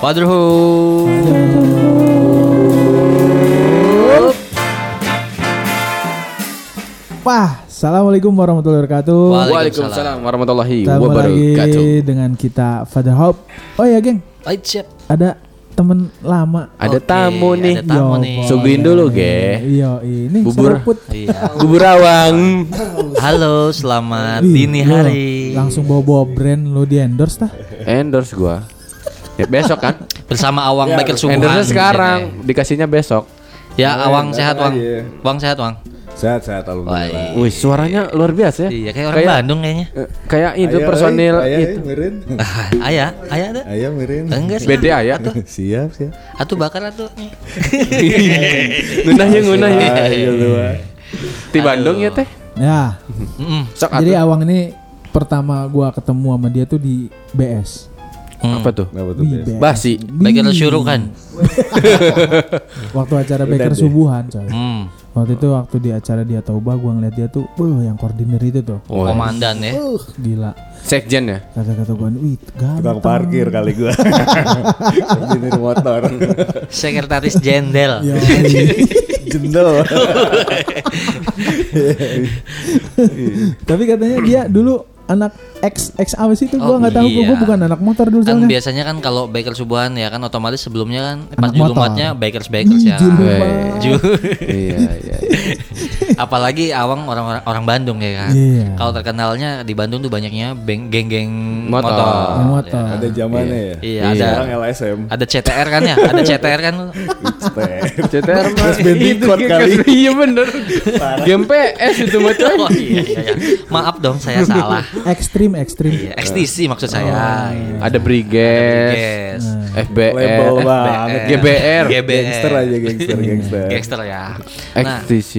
Fatherhood. Wah, assalamualaikum warahmatullahi wabarakatuh. Waalaikumsalam warahmatullahi Ketemu lagi wabarakatuh. dengan kita Father Hope. Oh ya, geng, Baik siap. ada temen lama. Ada Oke, tamu nih. Ada tamu Yo, nih. boy. Suguhin dulu, ge. Iya, ini Bubur. seruput. Iya. Bubur awang. Halo, selamat dini hari. Langsung bawa-bawa brand lo di endorse tah? Endorse gua. Ya besok kan? Bersama Awang Baker Subuhan. Endorse sukanya sekarang, dikasihnya besok. Ya, Awang datang sehat, Wang. aja. Wang sehat, Wang. Sehat sehat alhamdulillah. Wih, suaranya luar biasa ya. Iya, kayak orang Bandung kayaknya. eh, kayak itu Ayah, personil eh, ayah, itu. mirin. Ayah, ayah ada? Ayah mirin. Enggak sih. Beda ya. siap siap. Atuh bakar atuh. Ya ya. Iya, dua. Di Bandung ya teh. Ya. Sok jadi. Awang ini pertama gua ketemu sama dia tuh di BS. Hmm. Apa tuh? Kenapa tuh? BS. Basi. Baker suruh kan. Waktu acara Baker subuhan, coy. Hmm. Waktu itu waktu di acara dia Tauba gua ngeliat dia tuh, beuh yang koordinir itu tuh. Oh, Komandan ya. Uh, gila. Sekjen ya. Kata-kata gua, wih, Tukang ganteng. parkir kali gua. Engineer motor. Sekretaris Jenderal. Ya, Jendel. Tapi katanya dia dulu anak X X apa sih itu Oh, gua nggak tahu iya. gua bukan anak motor dulu Kan soalnya. biasanya kan kalau Baker Subuhan ya kan otomatis sebelumnya kan pas Anak motor. julumatnya Bakers Bakers Ih, ya. julumat. Weh. Ju- Iya, iya. Apalagi Awang orang-orang orang Bandung ya kan. Iya. Kalau terkenalnya di Bandung tuh banyaknya geng-geng Motor. motor. Motor. Ya. Ada zamannya ya. Iya, Iya. ada Sekarang LSM. ada CTR kan ya? Ada CTR kan? CTR mah itu kali. Iya bener. Game PS itu mah coy. Oh iya, iya, iya. Maaf dong saya salah. Ekstrim ekstrim. Iya, XTC maksud saya. Iya. Ada Briges. FBR. GBR, GBR. Gangster aja gangster gangster. Gangster ya. Nah, XTC.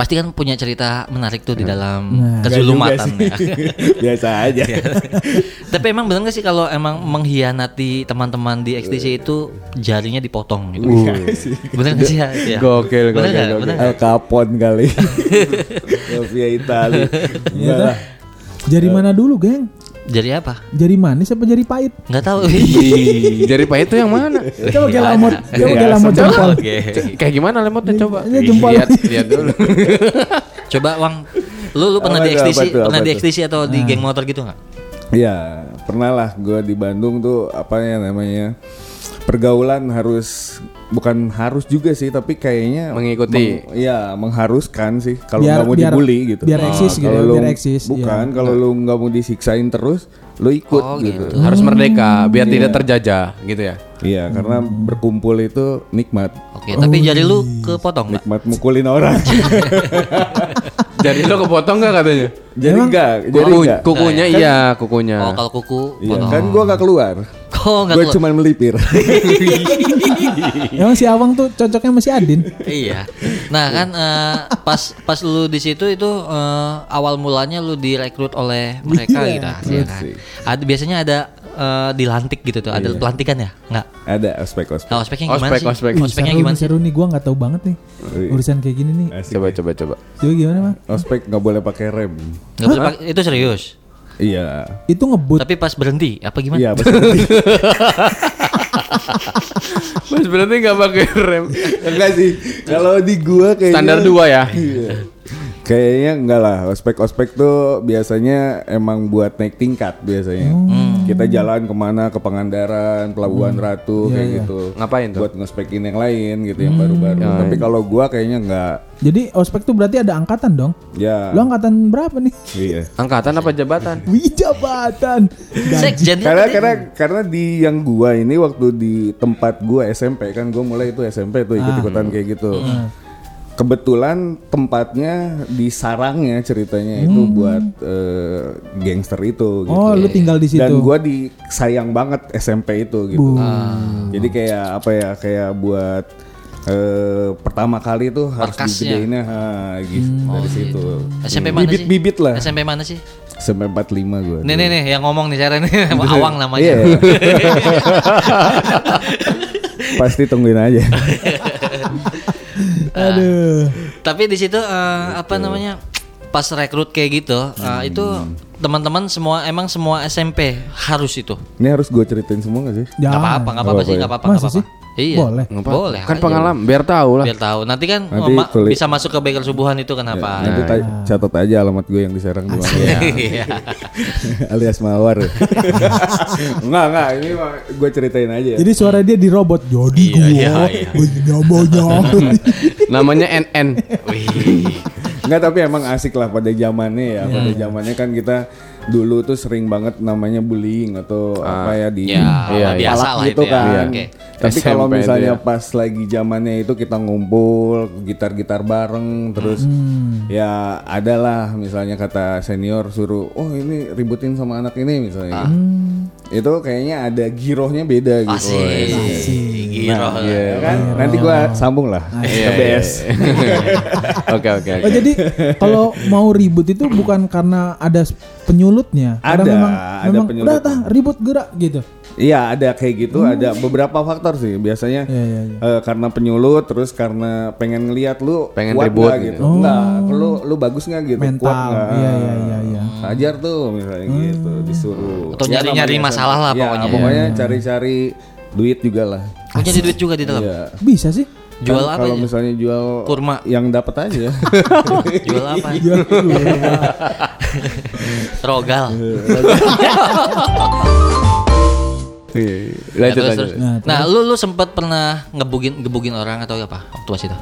Pasti kan punya cerita menarik tuh di dalam Nah. Kezulumatan ya. Biasa aja. Tapi emang bener gak sih kalau emang mengkhianati teman-teman di XTC itu jarinya dipotong gitu? bener gak sih ya? Ya. Gokil, Bener gokil, gokil. Al? Capone kali. Mafia Itali. Iya lah. Jari mana dulu, geng? Jari apa? Jari manis apa jari pahit? Nggak tahu. Ih, Jari pahit itu yang mana? Coba kayak lamot, coba kayak Iya, lamot sama. jempol. Kayak gimana lemotnya coba? Ini jempol. Lihat, lihat dulu. Coba Wang, lu lu pernah Apa di tuh, tuh, pernah di tuh? XTC atau di geng motor gitu nggak? Iya, pernah lah gue di Bandung tuh apa ya namanya pergaulan harus bukan harus juga sih tapi kayaknya Mengikuti. meng- Iya mengharuskan sih kalau nggak mau biar- dibully gitu. biar eksis gitu kalau ya, lu- biar eksis, Bukan iya. kalau lu nggak mau disiksain terus lu ikut Oh, gitu. gitu. Harus merdeka biar tidak terjajah gitu ya. Iya karena berkumpul itu nikmat, Oke, tapi jari lu kepotong nggak? nikmat mukulin orang. Jadi lo kepotong nggak katanya? jadi enggak, jadi Kuku, enggak. kukunya Kan- iya, kukunya. Oh, kalau kuku Iya, potong. kan gua nggak keluar. Oh, Gue cuma melipir. Emang si Awang tuh cocoknya masih Adin. iya. Nah kan eh, pas pas lu di situ itu eh, awal mulanya lu direkrut oleh mereka Iya, gitu, ya kan? Ada biasanya ada eh, dilantik gitu tuh, ada pelantikan ya? Nggak? Ada ospek-ospek. Nah, ospeknya gimana Ospek, sih? ospek. Ih, Ospeknya gimana sih? seru nih gua nggak tahu banget nih Wih. urusan kayak gini nih. Asik. Coba coba coba. Coba gimana, Bang? Ospek nggak boleh pakai rem. Nggak boleh pakai- itu serius. Iya. Itu ngebut. Tapi pas berhenti apa gimana? Iya, pasti. Mas berarti nggak pakai rem. enggak sih. Kalau di gua kayaknya Standar dua ya. Iya. Kayaknya enggak lah. Ospek-ospek tuh biasanya emang buat naik tingkat biasanya. Kita jalan ke mana ke Pangandaran, Pelabuhan Ratu kayak gitu. Ngapain tuh? Buat ngospekin yang lain gitu yang baru-baru. Tapi kalau gua kayaknya enggak. Jadi ospek tuh berarti ada angkatan dong. Ya. Lo angkatan berapa nih? Iya. Angkatan apa jabatan? Wih jabatan. Sekjen Karena karena karena di yang gua ini waktu di tempat gua SMP kan gua mulai itu SMP tuh ikut-ikutan kayak gitu. Kebetulan tempatnya di sarangnya ceritanya itu buat eh, gangster itu gitu. Oh, lu tinggal di situ. Dan gua disayang banget SMP itu gitu. Jadi kayak apa ya kayak buat eh, pertama kali tuh harus Markasnya. digedeinnya ha, gitu dari situ. SMP mana sih? Bibit-bibit lah. SMP mana sih? SMP 45 gua. Nih nih nih yang ngomong nih saya nih Awang namanya. Iya. Pasti tungguin aja. Aduh. Tapi di situ eh, apa namanya? Pas rekrut kayak gitu, eh, itu teman-teman semua emang semua SMP harus itu. Ini harus gue ceritain semua gak sih? Jangan. apa-apa, nggak apa-apa Apa sih, ya? nggak apa-apa, nggak apa-apa. Iya. Boleh. Nggak apa-apa. Boleh. Kan aja. pengalaman, biar tahu lah. Biar tahu. Nanti kan Nanti ma- bisa masuk ke bengkel subuhan itu kenapa? Nanti ta- catat aja alamat gue yang di Serang di mana. Iya. alias Mawar. enggak, enggak, ini gue ceritain aja. Jadi suara dia di robot. Jadi Iya, gua iya, iya. Namanya NN. Wih. Enggak, tapi emang asik lah pada zamannya ya. Pada zamannya kan kita dulu tuh sering banget namanya bullying atau apa ya di Ya, Iya, iya. biasa palak lah gitu itu ya. kan. Oke. Tapi SMP kalau itu misalnya ya. pas lagi zamannya itu kita ngumpul gitar-gitar bareng terus ya adalah misalnya kata senior suruh oh ini ributin sama anak ini misalnya. Itu kayaknya ada girohnya beda gitu. Asik. Giro. Nah, iya kan? Nanti gua sambung lah ke BS. Oke oke oke. Oh jadi kalau mau ribut itu bukan karena ada penyulutnya, karena Ada, memang ada memang penyulut. udah tah ribut gerak gitu. Iya ada kayak gitu, ada beberapa faktor sih. Biasanya Iya, iya, iya. eh, karena penyulut, terus karena pengen ngeliat lu Pengen kuat ribut nggak gitu. gitu. Enggak, lu lu bagus nggak gitu, Mental. kuat nggak? Iya, iya, iya, iya. Ajar tuh misalnya gitu, disuruh. Atau nyari-nyari namanya masalah lah ya, pokoknya. pokoknya cari-cari duit juga lah. Oh, jadi duit juga di dalam. Iya. Bisa sih. Jual Kan apa Kalau misalnya jual Kurma. yang dapat aja. Jual apa? Rogal. Iya, Nah, Lanjut terus, lanjut. terus. Nah, lu lu sempat pernah ngebugin gebugin orang atau apa waktu pas itu?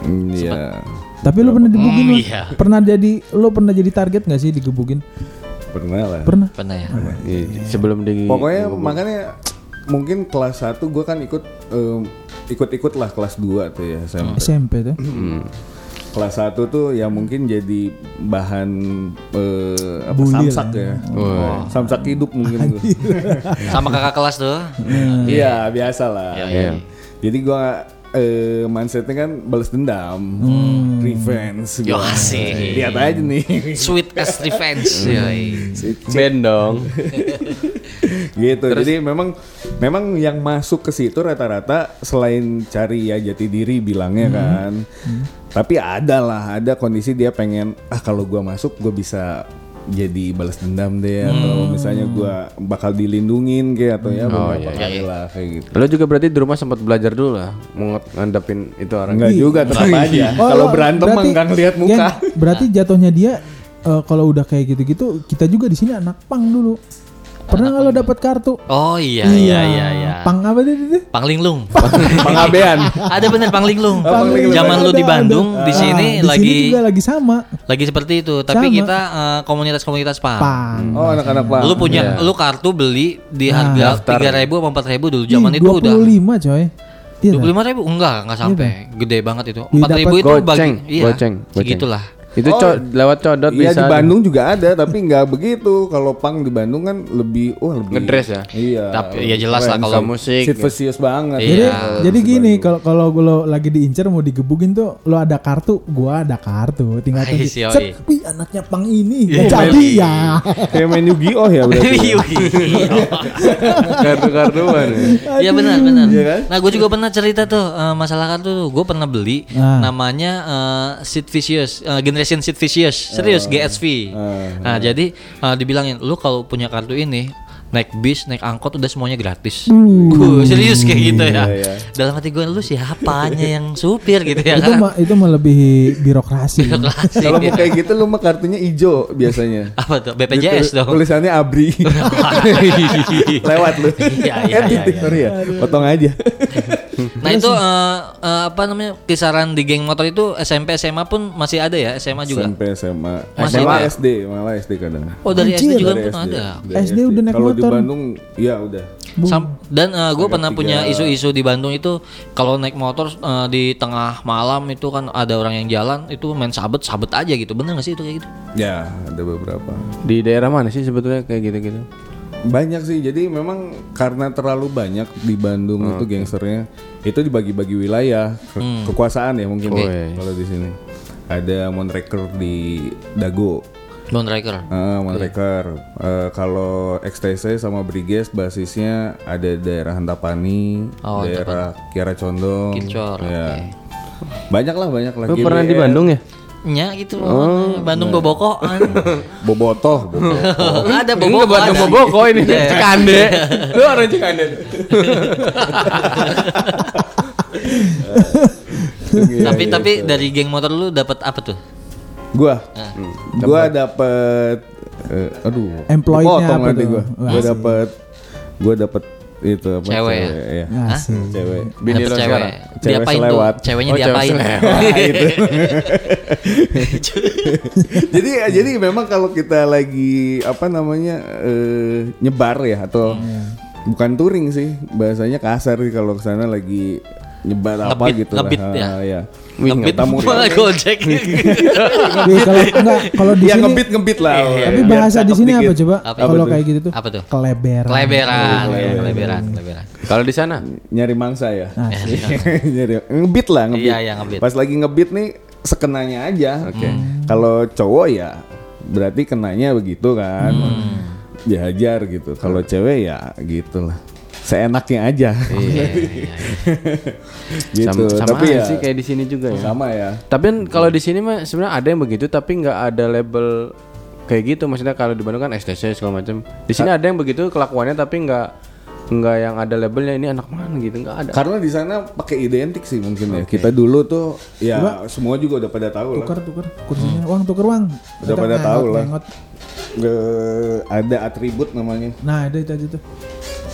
Hmm, Iya. Tapi lu pernah digebukin Hmm, lu? iya. Pernah jadi lu pernah jadi target gak sih digebukin? Pernah lah. Pernah. Pernah ya? Iya, Sebelum di Pokoknya makanya mungkin kelas 1 gue kan ikut em, ikut-ikut lah kelas 2 tuh ya SMP. SMP tuh. Kelas 1 tuh ya mungkin jadi bahan eh, apa Bully samsak lah. ya. Samsak hidup mungkin gua. Sama kakak kelas tuh. Iya, biasa lah. Iya, iya. Jadi gua eh mindsetnya kan balas dendam, revenge. Yo, gua. asik. Lihat aja nih. Sweet as revenge. yoi. band dong. gitu. Jadi memang memang yang masuk ke situ rata-rata selain cari ya jati diri bilangnya kan. Tapi ada lah, ada kondisi dia pengen ah kalau gua masuk gua bisa jadi balas dendam deh atau misalnya gua bakal dilindungin kayak atau ya beberapa kali lah kayak gitu. Lo juga berarti di rumah sempat belajar dulu lah mau ngadepin itu orang. Enggak juga tetap aja. Oh, Kalau berantem enggak ngeliat muka. Gen, berarti jatuhnya dia eh, kalau udah kayak gitu-gitu, kita juga di sini anak pang dulu. Pernah nggak lo dapat kartu? Oh iya iya iya iya. Pang apa tadi? tadi? Panglinglung. Pengabean. Ada bener Panglinglung. Panglinglung. Zaman lu di Bandung, ada. di sini Ah, di lagi sini juga lagi sama. lagi seperti itu. Tapi Sama. kita eh, komunitas-komunitas pang. Pang. Oh anak-anak pak. Lu punya lu kartu beli di harga tiga ribu empat ribu dulu Ih, zaman itu udah 25 coy. Iya. dua puluh lima ribu enggak enggak sampai gede banget itu Iya, empat ribu itu goceng, bagi iya goceng, goceng. segitulah Itu co- lewat codot Iya bisa. di Bandung juga ada tapi nggak begitu. Kalau pang di Bandung kan lebih wah lebih Ngedress ya? Iya. Tapi ya jelas lah kalau musik. Sid Vicious banget. Iya. Jadi, Ya, jadi gini kalau kalau lo lagi diincer mau digebukin tuh lo ada kartu, gua ada kartu, tinggal. Set, wih anaknya pang ini, Iya, Nggak jadi ya. Kayak main Yu-Gi-Oh ya berarti. ya? Kartu-kartuan. ya. Iya benar benar. Iya kan? Nah gue juga pernah cerita tuh eh, masalah kartu tuh. Gue pernah beli Ah. namanya eh, Sid Vicious, eh, Generation Sid Vicious, serius GSV. Nah jadi eh, dibilangin lu kalau punya kartu ini naik bis, naik angkot udah semuanya gratis. Gue serius kayak gitu ya. iya. Dalam hati gue lu siapanya yang supir gitu ya itu kan? mah itu melebihi birokrasi. Klasik. Kalau mau kayak gitu lu mah kartunya hijau biasanya. Apa tuh? BPJS dong. Tulisannya Abri. Lewat lu. Iya, iya, Eh, iya, iya. ya. Potong aja. Nah itu eh, eh, apa namanya kisaran di geng motor itu SMP SMA pun masih ada ya SMA juga. SMP SMA. Masih malah ada? SD, malah SD kadang. Oh dari Anjir. SD juga Dari pun SD. ada. Dari SD udah naik Kalau di. Bandung ya udah. Sam- dan gue pernah tiga. punya isu-isu di Bandung itu kalau naik motor eh, di tengah malam itu kan ada orang yang jalan itu main sabet sabet aja gitu bener gak sih itu kayak gitu? Ya, ada beberapa. Di daerah mana sih sebetulnya kayak gitu-gitu? Banyak sih. Jadi memang karena terlalu banyak di Bandung itu gangsternya itu dibagi-bagi wilayah ke- kekuasaan ya mungkin Oke. ya, kalau di sini. Ada Monreker di Dago. Lone Striker. Ah, Monreker. Eh, kalau XTC sama Briges basisnya ada daerah Hantapani, Oh, daerah Kiara Condong. Kilcor, Ya. oke. Banyak lah, banyak lah. Lu pernah di GBR. Bandung ya? Nya gitu loh. Bandung Bobokoan. Bobotoh, bobotoh. ada Enggak Boboko buat ada. Boboko ini Iya. Cikande. Lu orang Cikande. tapi tapi dari geng motor lu dapat apa tuh? Gua, Ah. gua dapet, eh, aduh, Employed-nya dipotong apa tuh? gua. Gua dapet, gua dapet itu apa? Cewek ya? ya. Cewek. Bini Dapet lo cewek. sekarang. Cewek Diapain selewat. tuh? Ceweknya Oh, cewek diapain? Nah, itu. jadi jadi memang kalau kita lagi apa namanya eh, nyebar ya atau bukan touring sih bahasanya kasar sih kalau ke sana lagi nyebar apa gitu ngebit lah. ya? Ya. Ngebit malah gojek. Kalau enggak kalau di Ya sini ngebit ngebit lah. tapi biar bahasa di sini apa coba? Apa Kalau kayak gitu tuh. Apa tuh? Keleberan. Keleberan, keleberan, keleberan. Kalau di sana Nyari mangsa ya. Nyari ngebit lah ngebit. Iya, iya, ngebit. Pas lagi ngebit nih sekenanya aja. Oke. Kalau cowok ya berarti kenanya begitu kan. Hmm. Dihajar gitu. Kalau cewek ya gitulah. Seenaknya aja. Iya, gitu. sama, sama tapi ya sih kayak di sini juga ya. sama ya. Tapi kan kalau di sini mah sebenarnya ada yang begitu tapi nggak ada label kayak gitu. Maksudnya kalau di Bandung kan STC segala macam. Di sini ada yang begitu kelakuannya tapi nggak nggak yang ada labelnya ini anak mana gitu nggak ada. Karena di sana pakai identik sih mungkin ya. Kita dulu tuh ya semua juga udah pada tahu lah. Tukar tukar kursinya. Uang tuker uang. Udah pada tahu lah. Nge- ada atribut namanya. Nah, ada itu aja tuh.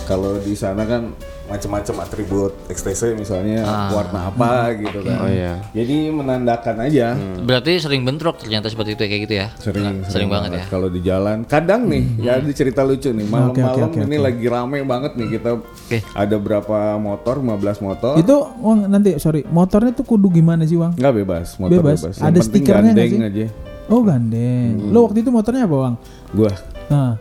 Kalau di sana kan macam-macam atribut XTC misalnya Ah. warna apa gitu kan. Oh iya. Jadi menandakan aja. Berarti sering bentrok ternyata seperti itu ya, kayak gitu ya. Sering, Sering banget ya. Kalau di jalan, kadang nih, ya ada cerita lucu nih. Malam-malam oke, oke, ini lagi rame banget nih kita. Oke. Ada berapa motor? 15 motor. Itu uang nanti sorry, motornya tuh kudu gimana sih, Wang? Nggak bebas, motor Bebas. bebas. Ada stikernya nggak gandeng sih? aja. Oh, gandeng. Lo waktu itu motornya apa, Wang? Gua, Nah.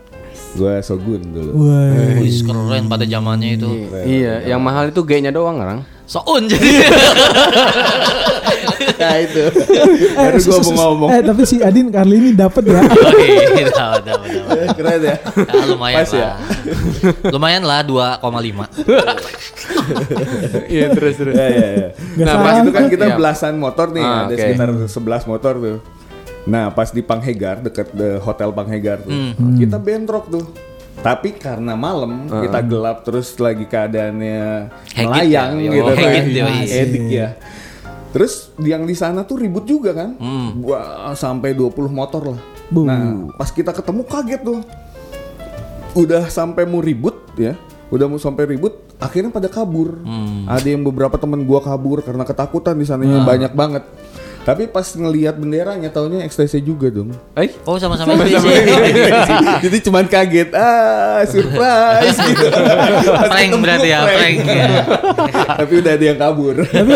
Gua Sogun dulu. Wah. Wih, keren pada zamannya itu. Iya, yang mahal itu G-nya doang orang. Soun jadi. Nah itu. Baru gua mau ngomong. Eh, tapi si Adin kali ini dapat ya. Oke, dapat, dapat, dapat. Keren ya. Ya, lumayan Pas ya? lah. lumayan lah 2,5. Iya terus terus. ya, ya, ya. Nah, pas itu kan kita Iya. belasan motor nih, Ah, ada oke. sekitar 11 motor tuh. Nah, pas di Panghegar dekat the hotel Panghegar tuh, Hmm. kita bentrok tuh. Tapi karena malam kita gelap terus lagi keadaannya melayang ya, gitu oh, kan. hegit ya, iya. Edik ya. Terus yang di sana tuh ribut juga kan. Hmm. Wah, sampai 20 motor lah. Bu. Nah, pas kita ketemu kaget tuh. Udah sampai mau ribut ya. Udah mau sampai ribut, akhirnya pada kabur. Hmm. Ada yang beberapa temen gua kabur karena ketakutan di sananya Ah. banyak banget. Tapi pas ngelihat benderanya taunya XTC juga dong. Eh, Oh, sama-sama STC. Jadi cuman kaget, ah surprise gitu. Prank berarti ya, prank. ya. Tapi udah ada yang kabur. tapi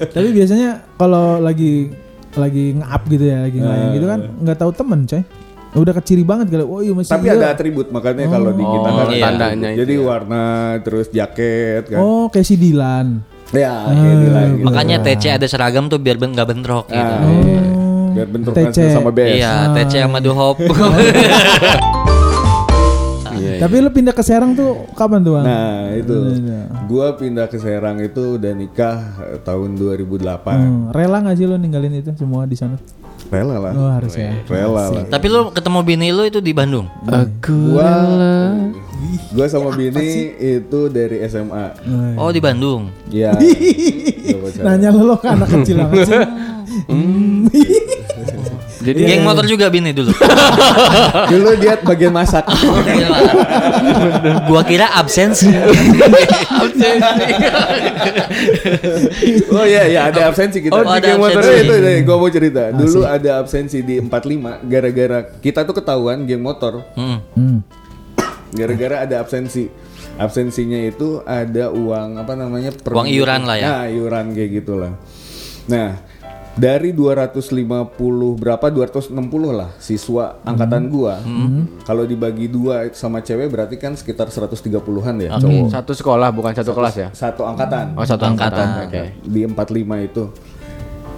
tapi biasanya kalau lagi lagi nge-up gitu ya, lagi ngelayang gitu kan nggak tahu temen, coy. Udah keciri banget kali. Oh iya masih Tapi iya. ada atribut makanya kalau di kita Oh, kan iya. tandanya itu Jadi warna terus jaket kan. Oh, kayak si Dilan. Ya, kayak di lagi. Makanya TC ada seragam tuh biar ben nggak bentrok gitu. Nah, Oh. iya. Biar bentrokan TC. sama BS. Iya, TC sama Duhop. Iya, Tapi lu pindah ke Serang tuh kapan tuh, Bang? Nah, itu. Iya. Gua pindah ke Serang itu udah nikah eh, tahun 2008. Hmm, rela gak sih lu ninggalin itu semua di sana? Rela lah. Oh, harus ya. Rela lah. Tapi lu ketemu bini lu itu di Bandung. Aku Gua rela. gua sama Bini itu dari SMA. Oh, di Bandung. Iya. Nanya lu lo ke anak kecil banget sih. Jadi Geng motor juga bini dulu. Dulu dia bagian masak. Gua kira absensi. oh iya iya ada absensi kita. Oh, ada Geng motor itu, itu gua mau cerita. Dulu ada absensi di 45 gara-gara kita tuh ketahuan geng motor Hmm. Hmm. gara-gara ada absensi. Absensinya itu ada uang apa namanya? per Uang iuran lah ya. Nah, iuran kayak gitulah. Nah, dari 250 berapa 260 lah siswa angkatan gua. Kalau dibagi dua sama cewek berarti kan sekitar 130-an ya cowok. satu sekolah bukan satu kelas ya? Satu angkatan. Oh, satu angkatan. Angkatan. Oke. Di 45 itu.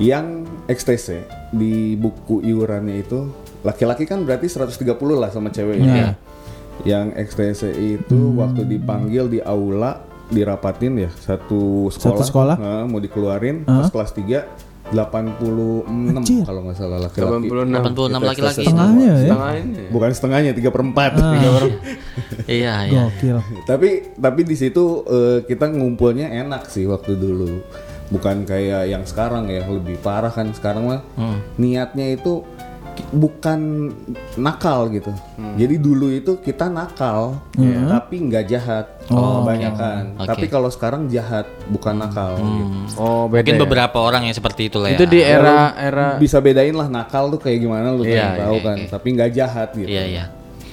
Yang XTC di buku iurannya itu laki-laki kan berarti 130 lah sama cewek Iya. Yang XTC itu waktu dipanggil di aula dirapatin ya satu sekolah, Satu sekolah? Nah, mau dikeluarin pas kelas 3 86 Anjir. kalau nggak salah laki-laki. 86. 86 laki-laki. Setengahnya ya. Setengahnya. Bukan setengahnya, tiga perempat. Ah. Iya, iya. Gokil. tapi tapi di situ eh, kita ngumpulnya enak sih waktu dulu. Bukan kayak yang sekarang ya, lebih parah kan sekarang mah. Hmm. Niatnya itu bukan nakal gitu. Hmm. Jadi dulu itu kita nakal, tapi nggak jahat. kebanyakan. Oke. Tapi kalau sekarang jahat, bukan nakal. gitu. Oh, beda. Mungkin ya? beberapa orang yang seperti itu lah ya. Itu di era era Bisa bedain lah nakal tuh kayak gimana lu Iya, tahu iya, kan. iya. Tapi nggak jahat gitu. Iya, iya.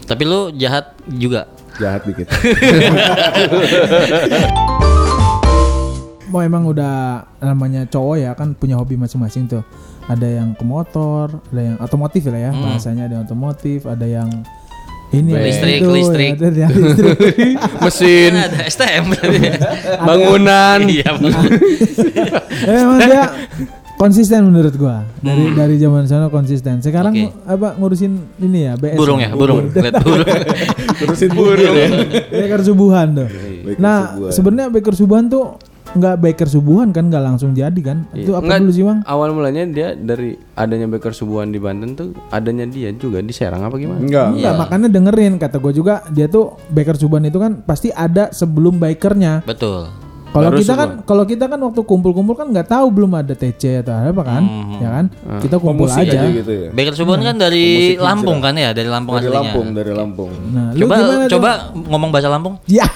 Tapi lu jahat juga. Jahat dikit. Mau emang udah namanya cowok ya kan punya hobi masing-masing tuh. Ada yang ke motor, ada yang otomotif lah ya bahasanya ada yang otomotif, ada yang ini ada Listrik, itu, listrik. ada yang listrik. mesin, ada STM. bangunan. Iya. Ya, emang dia konsisten menurut gua dari dari zaman sana konsisten. Sekarang Oke. apa ngurusin ini ya BS. burung ya, burung. Lihat burung. Terusin burung ya. Baker subuhan tuh. Nah, sebenarnya baker subuhan tuh nggak baker subuhan kan nggak langsung jadi kan? Itu apa Enggak, dulu sih, Bang? Awal mulanya dia dari adanya Baker Subuhan di Banten tuh adanya dia juga di Serang apa gimana? Enggak. Enggak, makanya dengerin kata gue juga dia tuh baker subuhan itu kan pasti ada sebelum bikernya. Betul. Kalau kita kan kalau kita kan waktu kumpul-kumpul kan nggak tahu belum ada TC atau apa kan, ya kan? Kita kumpul Pemusik aja. aja gitu ya. Baker Subuhan kan dari Lampung kan ya, dari Lampung Dari aslinya. Lampung, dari Lampung. Nah, lu Coba gimana coba ngomong bahasa Lampung. Ya,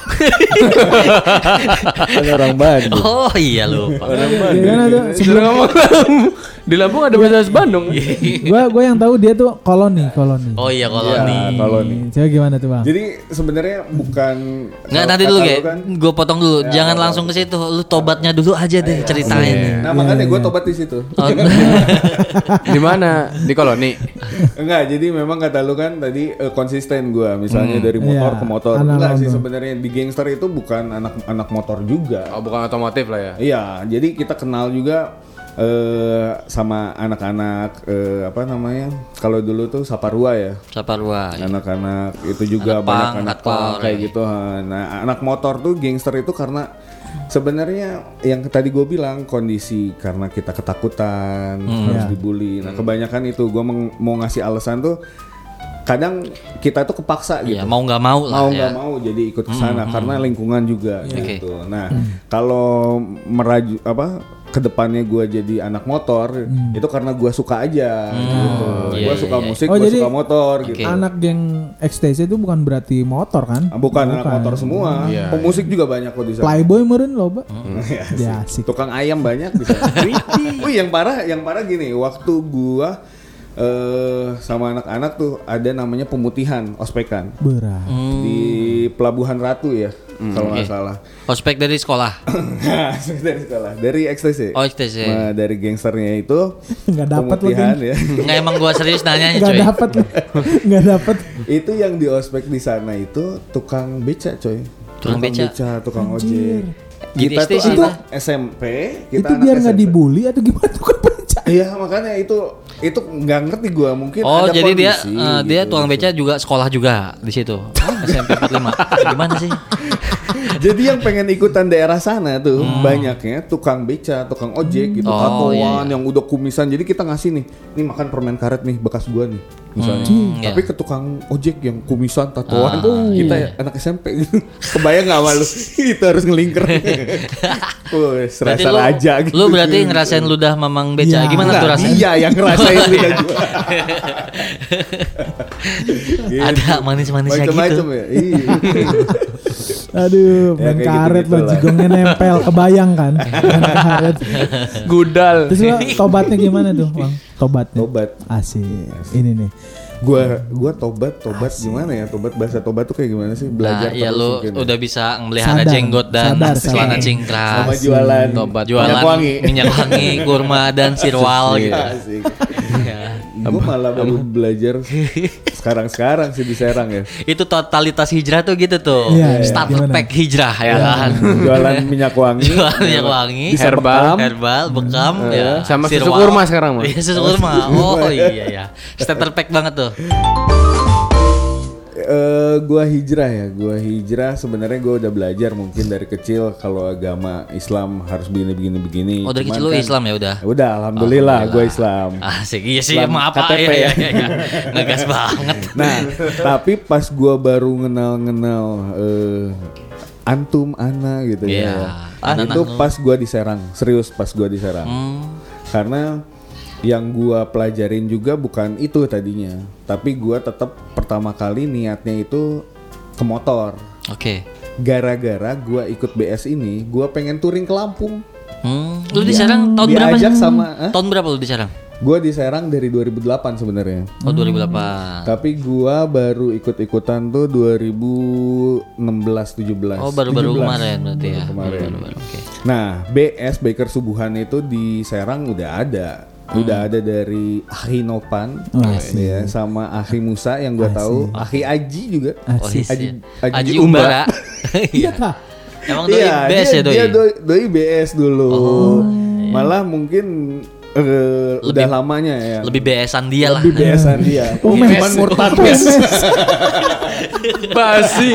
Kan orang Bandung. Oh iya lupa. gimana tuh? Sebelum ngomong di Lampung ada bahasa Bandung. Gua gua yang tahu dia tuh koloni, koloni. Oh iya Ya, koloni. koloni. Coba gimana tuh, Bang? Jadi sebenarnya bukan Nggak kalau nanti dulu kayak kan- gue potong dulu. Jangan langsung ke situ. Lu tobatnya dulu aja deh ceritain. Nah, makanya gue tobat di situ. Oh, di mana? Di koloni. Enggak, jadi memang kata lu kan tadi eh, konsisten gua misalnya dari motor Iya, ke motor. anak Enggak sih sebenarnya di gangster itu bukan anak anak motor juga. Oh, bukan otomotif lah ya. Iya, jadi kita kenal juga eh sama anak-anak eh, apa namanya? Kalau dulu tuh Saparua ya. Saparua. Anak-anak itu juga Anak banyak punk, anak kayak ya. gitu. Nah, anak motor tuh gangster itu karena sebenarnya yang tadi gue bilang kondisi karena kita ketakutan harus Iya. dibully. Nah, kebanyakan itu gue mau ngasih alasan tuh kadang kita tuh kepaksa gitu Iya, mau nggak mau lah mau ya. nggak mau jadi ikut ke sana karena lingkungan juga Oke. gitu. Nah, kalau meraju apa ke depannya gue jadi anak motor itu karena gue suka aja gitu. Iya, gue iya, suka iya. musik, Oh, gue suka motor Oke. gitu. Anak geng ekstasi itu bukan berarti motor kan? Ah, Bukan, anak motor semua. Iya, Pemusik juga banyak kok di sana. Playboy meren loh, Pak. Ya, Ya. Tukang ayam banyak bisa. Wih, yang parah, yang parah gini, waktu gua eh sama anak-anak tuh ada namanya pemutihan ospekan Berat. di Pelabuhan Ratu ya, kalau nggak salah. Ospek dari sekolah. dari sekolah, dari ekstasi. Oh, ekstasi. Nah, dari gangsternya itu Nggak dapat pemutihan ya. Nggak emang gua serius nanyanya Nggak dapat. Nggak dapat. itu yang di ospek di sana itu tukang beca, coy. Tukang beca. tukang ojek. Jadi Kita tuh ekstasi anak SMP, kita itu anak biar nggak dibully atau gimana tuh kan baca? Iya makanya itu itu nggak ngerti gua mungkin Oh, ada jadi dia kondisi eh, dia gitu. tukang beca juga sekolah juga di situ. SMP 45. Gimana sih? Jadi yang pengen ikutan daerah sana tuh banyaknya tukang beca, tukang ojek gitu, Oh, tatoan iya, iya. yang udah kumisan. Jadi kita ngasih nih, nih makan permen karet nih bekas gua nih misalnya. Hmm, Tapi iya. ke tukang ojek yang kumisan, tatoan, Ah, kita ya, anak SMP gitu. Kebayang nggak malu? Itu harus ngelingker. Wah, Berarti serasa lu, raja gitu. lu berarti ngerasain ludah mamang beca. Iya. Gimana tuh rasanya? Dia yang ngerasain lidah gua. Gitu. Ada manis-manisnya gitu. ya. Iya. Aduh, Ya, main kayak karet lah. jigongnya nempel, kebayang kan? Main karet. Gudal. Terus lo tobatnya gimana tuh, Bang? Tobatnya. Tobat. Asik. Ini nih. Gua gua tobat tobat gimana ya tobat bahasa tobat tuh kayak gimana sih belajar Nah, ya lu mungkin ya. udah bisa melihara Sadar, jenggot dan sadar, celana cingkrang. sama jualan Tobat. Jualan minyak wangi minyak wangi, kurma dan sirwal gitu. Asik. Gue malah baru belajar sekarang-sekarang sih di Serang ya. Itu totalitas hijrah tuh gitu tuh. Iya, iya. Starter Gimana? pack hijrah ya kan. Jualan minyak wangi. Jualan minyak wangi, Herbal. bekam. herbal, bekam ya. Sama susu kurma sekarang, mah. Iya, susu kurma. Oh iya ya. Starter pack banget tuh. Eh, gua hijrah ya, gua hijrah sebenarnya gua udah belajar mungkin dari kecil kalau agama Islam harus begini begini begini. Oh dari Cuman kecil lu kan- Islam ya udah. Udah, alhamdulillah, gua Islam. Asik iya sih Islam apa KTP ya, ya. ya, ya, Ngegas banget. Nah, tapi pas gua baru kenal-kenal eh, antum ana gitu Iya, ya. Ana, itu pas gua di Serang, serius pas gua di Serang. Hmm. Karena yang gua pelajarin juga bukan itu tadinya, tapi gua tetap pertama kali niatnya itu ke motor. Oke. Gara-gara gua ikut BS ini, gua pengen touring ke Lampung. Hmm. Lu di Serang tahun berapa? Sih? sama Hah? Tahun berapa lu di Serang? Gua di Serang dari 2008 sebenarnya. Oh 2008. Tapi gua baru ikut-ikutan tuh 2016 17. Oh baru-baru 17. kemarin berarti ya. kemarin. Baru-baru, Oke. Nah, BS Baker Subuhan itu di Serang udah ada. Udah ada dari Ahi Nopan ya sama Ahi Musa yang gua tahu, Ahi Aji juga. Oh, iya. Aji, Aji, Aji Umbara. Iya Iya. kah? Emang doi Iya, BS dia, ya doi. dia doi, doi BS dulu. Malah mungkin eh, udah lamanya ya. Lebih BS-an dia lah. Lebih BS-an dia. Oh, Cuman murtad Oh, mes. Basi.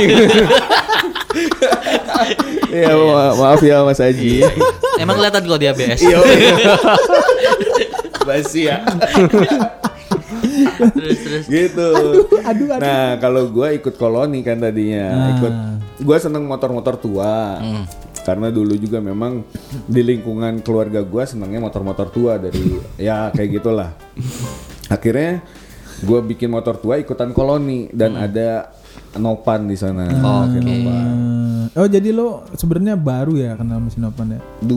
Iya, ma- maaf ya Mas Aji. Emang kelihatan kalau dia BS. Iya. Basi ya. terus terus. gitu. aduh, aduh. Nah, kalau gua ikut koloni kan tadinya, ikut gua seneng motor-motor tua. Karena dulu juga memang di lingkungan keluarga gua senengnya motor-motor tua dari ya kayak gitulah. Akhirnya gua bikin motor tua ikutan koloni dan ada Nopan di sana. Pakai Nopan. Oh jadi lo sebenarnya baru ya kenal mesin open ya? 2016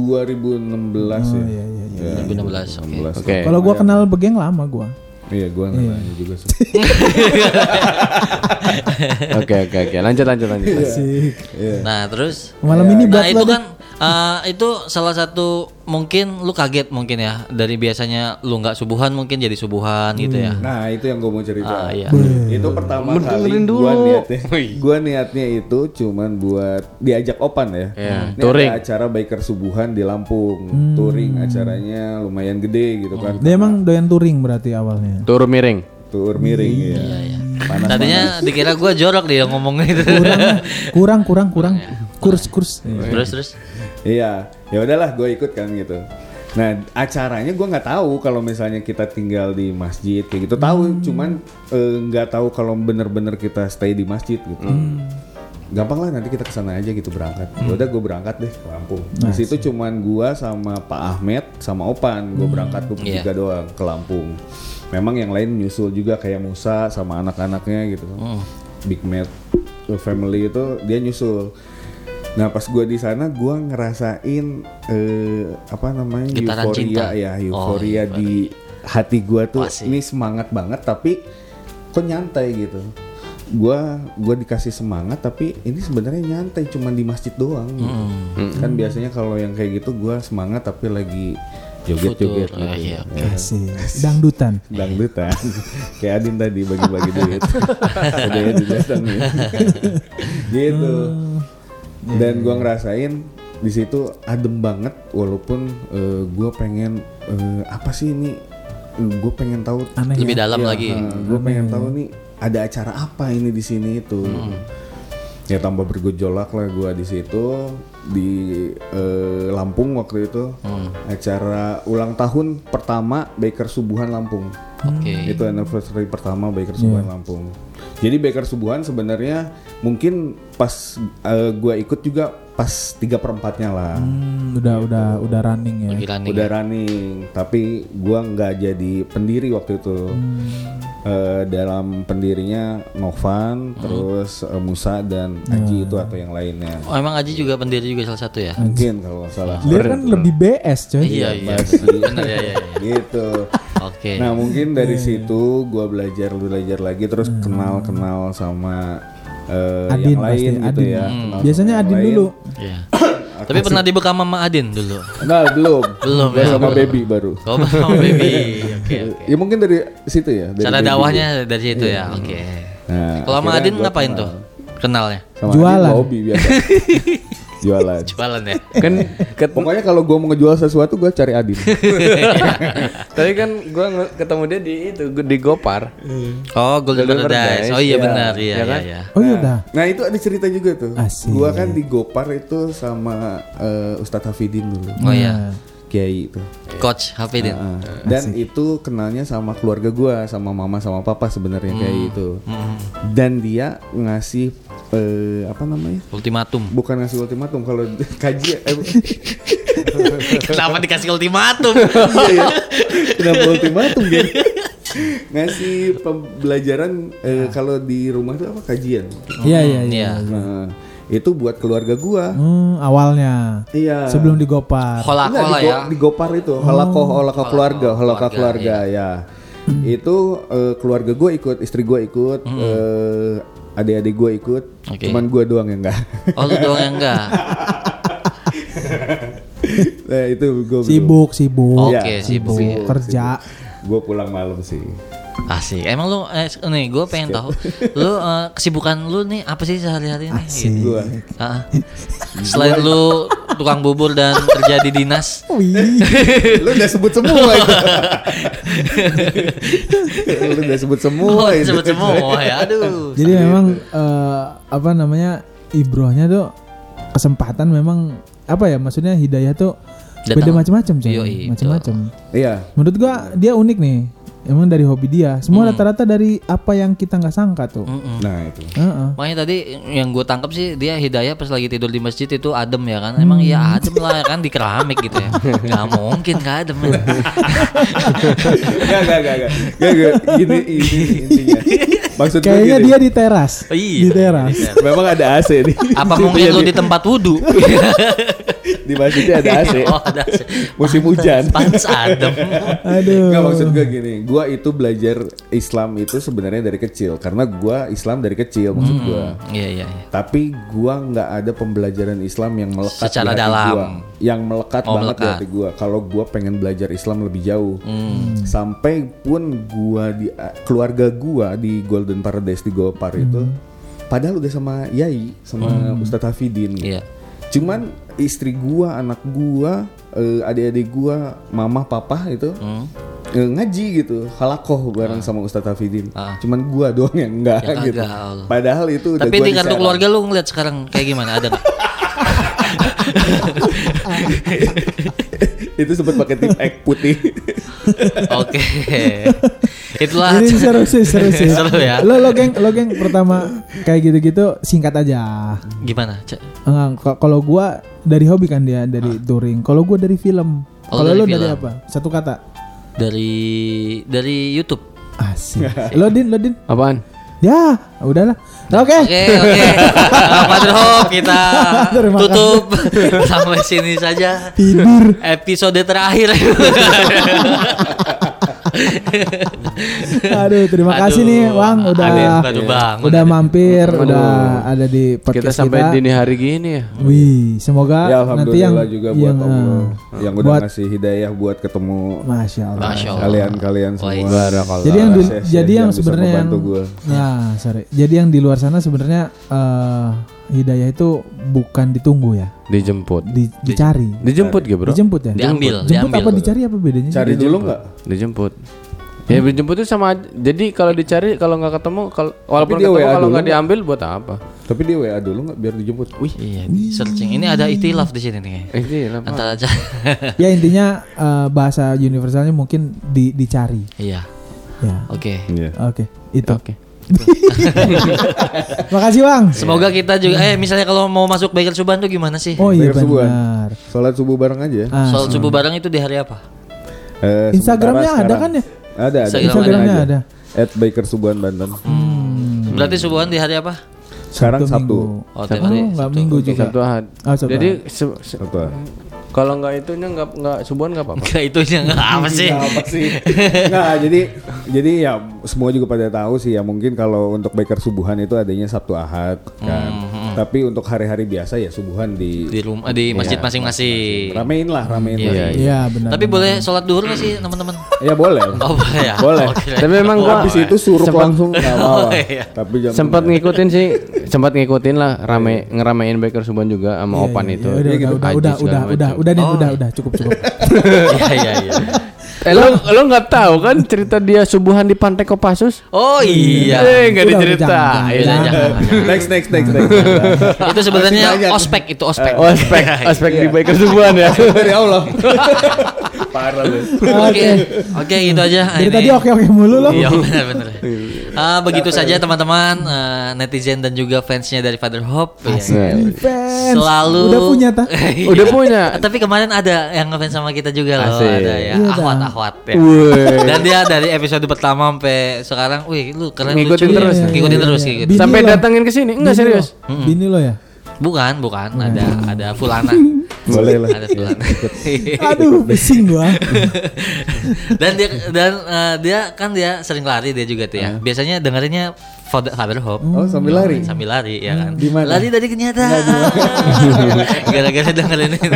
ya. iya, iya, Ya, 2016, oke. 2016. Oke. Kalau gua kenal Begeng lama gua. Iya, gua nggak nanya juga sih. Oke oke oke. Lanjut lanjut lanjut. Asik. Nah terus. Malam ini Nah buat itu lo deh. kan eh, itu salah satu mungkin lu kaget mungkin ya dari biasanya lu nggak subuhan mungkin jadi subuhan gitu ya. Nah, itu yang gua mau cerita. Ah, iya. Itu pertama kali gua niatnya gua niatnya itu cuman buat diajak opan ya. Iya, Ini touring. ada acara biker subuhan di Lampung. Touring acaranya lumayan gede gitu kan. Dia emang doyan touring berarti awalnya. Turu miring. Tour miring ya. Panas Tadinya dikira gua jorok dia ngomong gitu. Kurang kurang kurang kurs kurs. terus terus. Iya, ya udahlah gue ikut kan gitu. Nah acaranya gue nggak tahu kalau misalnya kita tinggal di masjid kayak gitu tahu, cuman eh, nggak tahu kalau bener-bener kita stay di masjid gitu. Gampang lah nanti kita ke sana aja gitu berangkat. Ya Udah gue berangkat deh ke Lampung. Di situ cuman gua sama Pak Ahmed sama Opan gue berangkat gue Iya. bertiga doang ke Lampung. Memang yang lain nyusul juga kayak Musa sama anak-anaknya gitu. Big Matt family itu dia nyusul. Nah pas gue di sana gue ngerasain eh, apa namanya Getaran cinta. euforia ya Oh, euforia di hati gue tuh Pasti. ini semangat banget tapi kok nyantai gitu. Gua gua dikasih semangat tapi ini sebenarnya nyantai cuman di masjid doang. gitu. Kan biasanya kalau yang kayak gitu gua semangat tapi lagi joget-joget Futur. Ah, gitu. iya. Ya, Asik. Dangdutan. dangdutan kayak Adin tadi bagi-bagi duit ada ya didatangin gitu dan gua ngerasain di situ adem banget walaupun eh, gua pengen eh, apa sih ini? Gue pengen tahu Aneh Lebih ya. dalam lagi. gue pengen tahu nih ada acara apa ini di sini itu. Ya tambah bergejolak lah gua di situ di eh, Lampung waktu itu. Acara ulang tahun pertama Baker Subuhan Lampung. Oke. itu anniversary pertama Baker Subuhan Lampung jadi Baker Subuhan sebenarnya mungkin pas eh, gua ikut juga pas tiga perempatnya lah Hmm, udah udah udah running ya. Lagi running. udah running tapi gua nggak jadi pendiri waktu itu Eh, dalam pendirinya Novan terus eh, Musa dan Aji itu atau yang lainnya Oh emang Aji juga pendiri juga salah satu ya? mungkin kalau nggak salah Dia kan lebih BS coy. Iya iya. Benar ya ya. ya. gitu Oke. nah mungkin dari situ gua belajar belajar lagi terus kenal kenal sama eh, Adin yang lain pasti, gitu Adin. ya Hmm. Biasanya Adin lain. dulu. Iya. Tapi pernah dibekam sama Adin dulu. Nah, belum. Belum, ya, sama belum. baby baru. Oh, sama baby. Oke oke. Ya mungkin dari situ ya. Dari Cara dakwahnya dari situ ya. Oke. Nah, Kalau sama Adin ngapain kenal. tuh? Kenalnya? Sama Jualan. Adin hobi biasa. jualan. Jualan ya. kan ket- Pokoknya kalau gue mau ngejual sesuatu gue cari Adin. tadi kan gua nge- ketemu dia di itu di Gopar. Oh, Golden, Golden Paradise. Paradise, Oh iya ya. benar, iya Ya iya kan? iya. Oh iya udah. Nah itu ada cerita juga tuh. Asik. Gua kan di Gopar itu sama eh, Ustadz Hafidin dulu. Oh iya. Kiai itu. Coach Hafidin. Heeh. Dan itu kenalnya sama keluarga gua, sama mama sama papa sebenarnya kayak itu. Dan dia ngasih eh, apa namanya? Ultimatum. Bukan ngasih ultimatum kalau kaji eh, Kenapa dikasih ultimatum? iya, Kenapa ultimatum dia? ngasih pembelajaran eh, kalau di rumah itu apa kajian. Iya iya iya. Iya. Itu buat keluarga gua. Hmm, awalnya Iya. sebelum digopar. Kola Enggak, kola di, ya. Go- di Gopar itu, halakoh halakoh keluarga, halakoh keluarga, keluarga ya. Itu eh, keluarga gue ikut, istri gue ikut, eh, adik-adik gue ikut, Oke. cuman gue doang yang enggak. Oh lu doang yang enggak. nah, itu gue Sibuk sibuk. Oke, Iya, sibuk ya. Kerja. Gue pulang malam sih. Asik. Emang lu eh, nih gue pengen tahu lu eh, kesibukan lu nih apa sih sehari-hari nih? Asik. Gitu. Gue Ah. Selain lu tukang bubur dan kerja di dinas. Wih. lu udah sebut semua itu. lu udah sebut semua Oh, itu. sebut semua ya. Aduh. Jadi memang eh, apa namanya ibrohnya tuh kesempatan memang apa ya maksudnya hidayah tuh Datang. beda macam-macam. Yoi, Macam-macam. Iya. Menurut gua dia unik nih. Emang dari hobi dia. Semua rata-rata dari apa yang kita nggak sangka tuh. Mm-mm. Nah itu. Heeh. Makanya tadi yang gue tangkap sih dia hidayah pas lagi tidur di masjid itu adem ya kan. Emang iya adem lah ya kan di keramik gitu ya. Gak mungkin gak adem. Gak, gak, gak, gak, gak, gak. Ini, ini intinya. Maksud Kayaknya gini, dia di teras. Oh, iya. Di teras. memang ada AC nih. Apa mungkin lu di tempat wudhu? di masjidnya ada AC. oh ada. Musim hujan. Pantes adem. Aduh. Enggak maksud gue gini, gua itu belajar Islam itu sebenarnya dari kecil karena gua Islam dari kecil maksud gua. Iya iya iya. Tapi gua nggak ada pembelajaran Islam yang melekat Secara di hati dalam. gua, yang melekat Oh, banget di melekat. hati gua. Kalau gua pengen belajar Islam lebih jauh, Hmm. sampai pun gua di keluarga gua di Golden Paradise di Gopar itu, padahal udah sama Yai, sama Ustadz Hafidin. Iya. Cuman istri gua, anak gua, eh, adik-adik gua, mama, papa itu Hmm. eh, ngaji gitu, halakoh bareng sama Ustadz Hafidin. Ah. Cuman gua doang yang enggak Ya gitu. Allah. Padahal itu udah Tapi gua di kartu keluarga lu ngeliat sekarang kayak gimana? Ada nggak? itu sempat pakai tip egg putih. Oke. Itulah. Ini seru sih, seru sih. Seru ya. Lo lo geng, lo geng pertama kayak gitu-gitu singkat aja. Gimana? Enggak, kalau gua dari hobi kan dia dari touring. Kalau gua dari film. Oh, Kalau lo dari apa? Satu kata. Dari dari YouTube. Asik. lo din, lo din. Apaan? Ya, udahlah. Oke. Oke oke. Kita Terima tutup sampai sini saja Tidur. episode terakhir. Aduh, terima kasih nih, Bang, udah aduh, Bang. udah mampir, udah ada di Kita podcast kita. sampai dini hari gini ya. Wih, semoga ya nanti yang alhamdulillah juga buat yang Allah eh, yang udah buat ngasih hidayah buat ketemu Masya Allah. Masya Allah. kalian-kalian semua. Barakallah. Jadi yang di- jadi yang bisa sebenarnya yang. Nah, sorry. Jadi yang di luar sana sebenarnya eh, hidayah itu bukan ditunggu ya, Dijemput. di- dicari. Dijemput gitu, Bro. Dijemput ya? Diambil, Jemput diambil. apa dicari apa bedanya? Cari dulu nggak? Dijemput. Ya dijemput itu sama. Jadi kalau dicari kalau nggak ketemu kalau walaupun dia ketemu WA kalau nggak diambil buat apa? Tapi dia WA dulu nggak biar dijemput. Wih, Iya, di searching. Ini ada ikhtilaf di sini nih. Eh, apa? Antara aja. Ya intinya eh, bahasa universalnya mungkin di- dicari. Iya. Ya. Oke. iya. Oke, itu. Oke. Makasih, Bang. Semoga kita juga eh misalnya kalau mau masuk Baker Suban tuh gimana sih? Oh iya benar. Sholat subuh bareng aja. ya. Ah, Soal subuh bareng itu di hari apa? Eh, Instagramnya ada kan ya? Ada, ada. Instagram Instagramnya ada. At Baker Subuhan Banten. Hmm. Berarti subuhan di hari apa? Sekarang Sabtu, Sabtu. Minggu. Oh, Oh, tiap hari. enggak minggu juga. Sabtu. Oh, Sabtu Jadi se- se- Sabtu. Kalau nggak itunya nggak nggak subuhan nggak apa-apa. Enggak itunya enggak apa sih? Nggak apa sih? Nggak, jadi jadi ya semua juga pada tahu sih ya mungkin kalau untuk Baker Subuhan itu adanya Sabtu Ahad kan. Hmm, Tapi untuk hari-hari biasa ya subuhan di di rumah di masjid Iya, masing-masing. ramein lah, ramein Iya, lah. Iya benar. Tapi boleh sholat duhur nggak sih teman-teman? Ya boleh. Oh boleh ya. Boleh. Oke. Tapi memang gua Habis itu suruh sempat- langsung nggak apa-apa. Oh, iya. Tapi jangan sempat ngikutin sih sempat ngikutin lah rame ngeramein biker subuhan juga sama opan itu Ya, udah, Gitu, udah, udah, udah, udah, udah, nih, Oh. udah, udah, cukup, cukup. Iya iya iya. Eh lo lo nggak tahu kan cerita dia subuhan di pantai Kopassus Oh iya. eh nggak dicerita jangan, Iya, jangan. jangan. next next next next. itu sebenarnya ospek itu ospek. oh aspek aspek di biker subuhan ya Dari Allah. Parah lu. Oke, oke gitu aja. Dari Ini- tadi oke-oke mulu loh. Iya benar benar. Ah, begitu saja teman-teman eh, netizen dan juga fansnya dari Father Hope. ya. Fans. Selalu Udah punya ta? udah punya Tapi kemarin ada yang ngefans sama kita juga loh, Asik. ada ya. Iya, Ahwat. Ahwat ya. Dan dia dari episode pertama sampai sekarang, wih lu keren Ngikutin lucu. terus. Iya, Ngikutin Iya, terus gitu. Bini sampai lo. datangin ke sini enggak serius lo. Bini lo ya? Bukan, bukan, ada ada Fulana. Boleh lah. Ada Fulana. Aduh, pusing gua. dan dia dan eh, dia kan dia sering lari dia juga tuh ya. Biasanya dengerinnya Father, Father Hope. Oh sambil lari. sambil lari ya kan. Di mana? lari dari kenyataan. Gara-gara dengerin ini.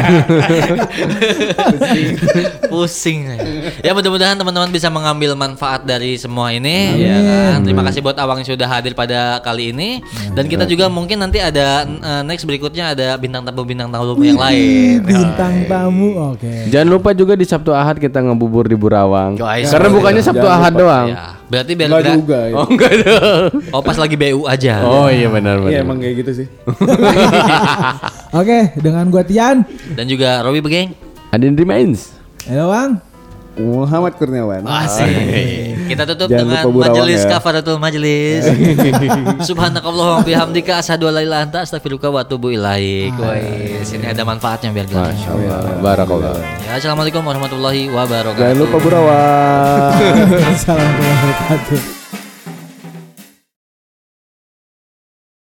Pusing. Ya. Mudah-mudahan teman-teman bisa mengambil manfaat dari semua ini ya kan. Terima kasih buat Awang yang sudah hadir pada kali ini. Dan kita juga mungkin nanti ada eh, next berikutnya ada bintang tamu bintang tamu yang lain. Bintang tamu, oke. jangan lupa juga di Sabtu Ahad kita ngebubur di Burawang. Karena bukannya Sabtu Jangan Ahad lupa. doang. Ya berarti biar Enggak juga. ya. oh enggak dong oh pas lagi BU aja oh iya benar Iya benar emang kayak gitu sih. Oke, dengan gua Tian. dan juga Robi Begeng Adin remains Halo, Bang. Muhammad Kurniawan. Asik. Kita tutup Jangan dengan majelis ya. kafaratul majelis. Subhanakallahumma bihamdika asyhadu an la ilaha anta astaghfiruka wa atubu ilaik. Woi, sini ada manfaatnya biar jelas. Masya Allah Barakallah Ya, Assalamualaikum warahmatullahi wabarakatuh. Jangan lupa Burawan. Assalamualaikum warahmatullahi wabarakatuh.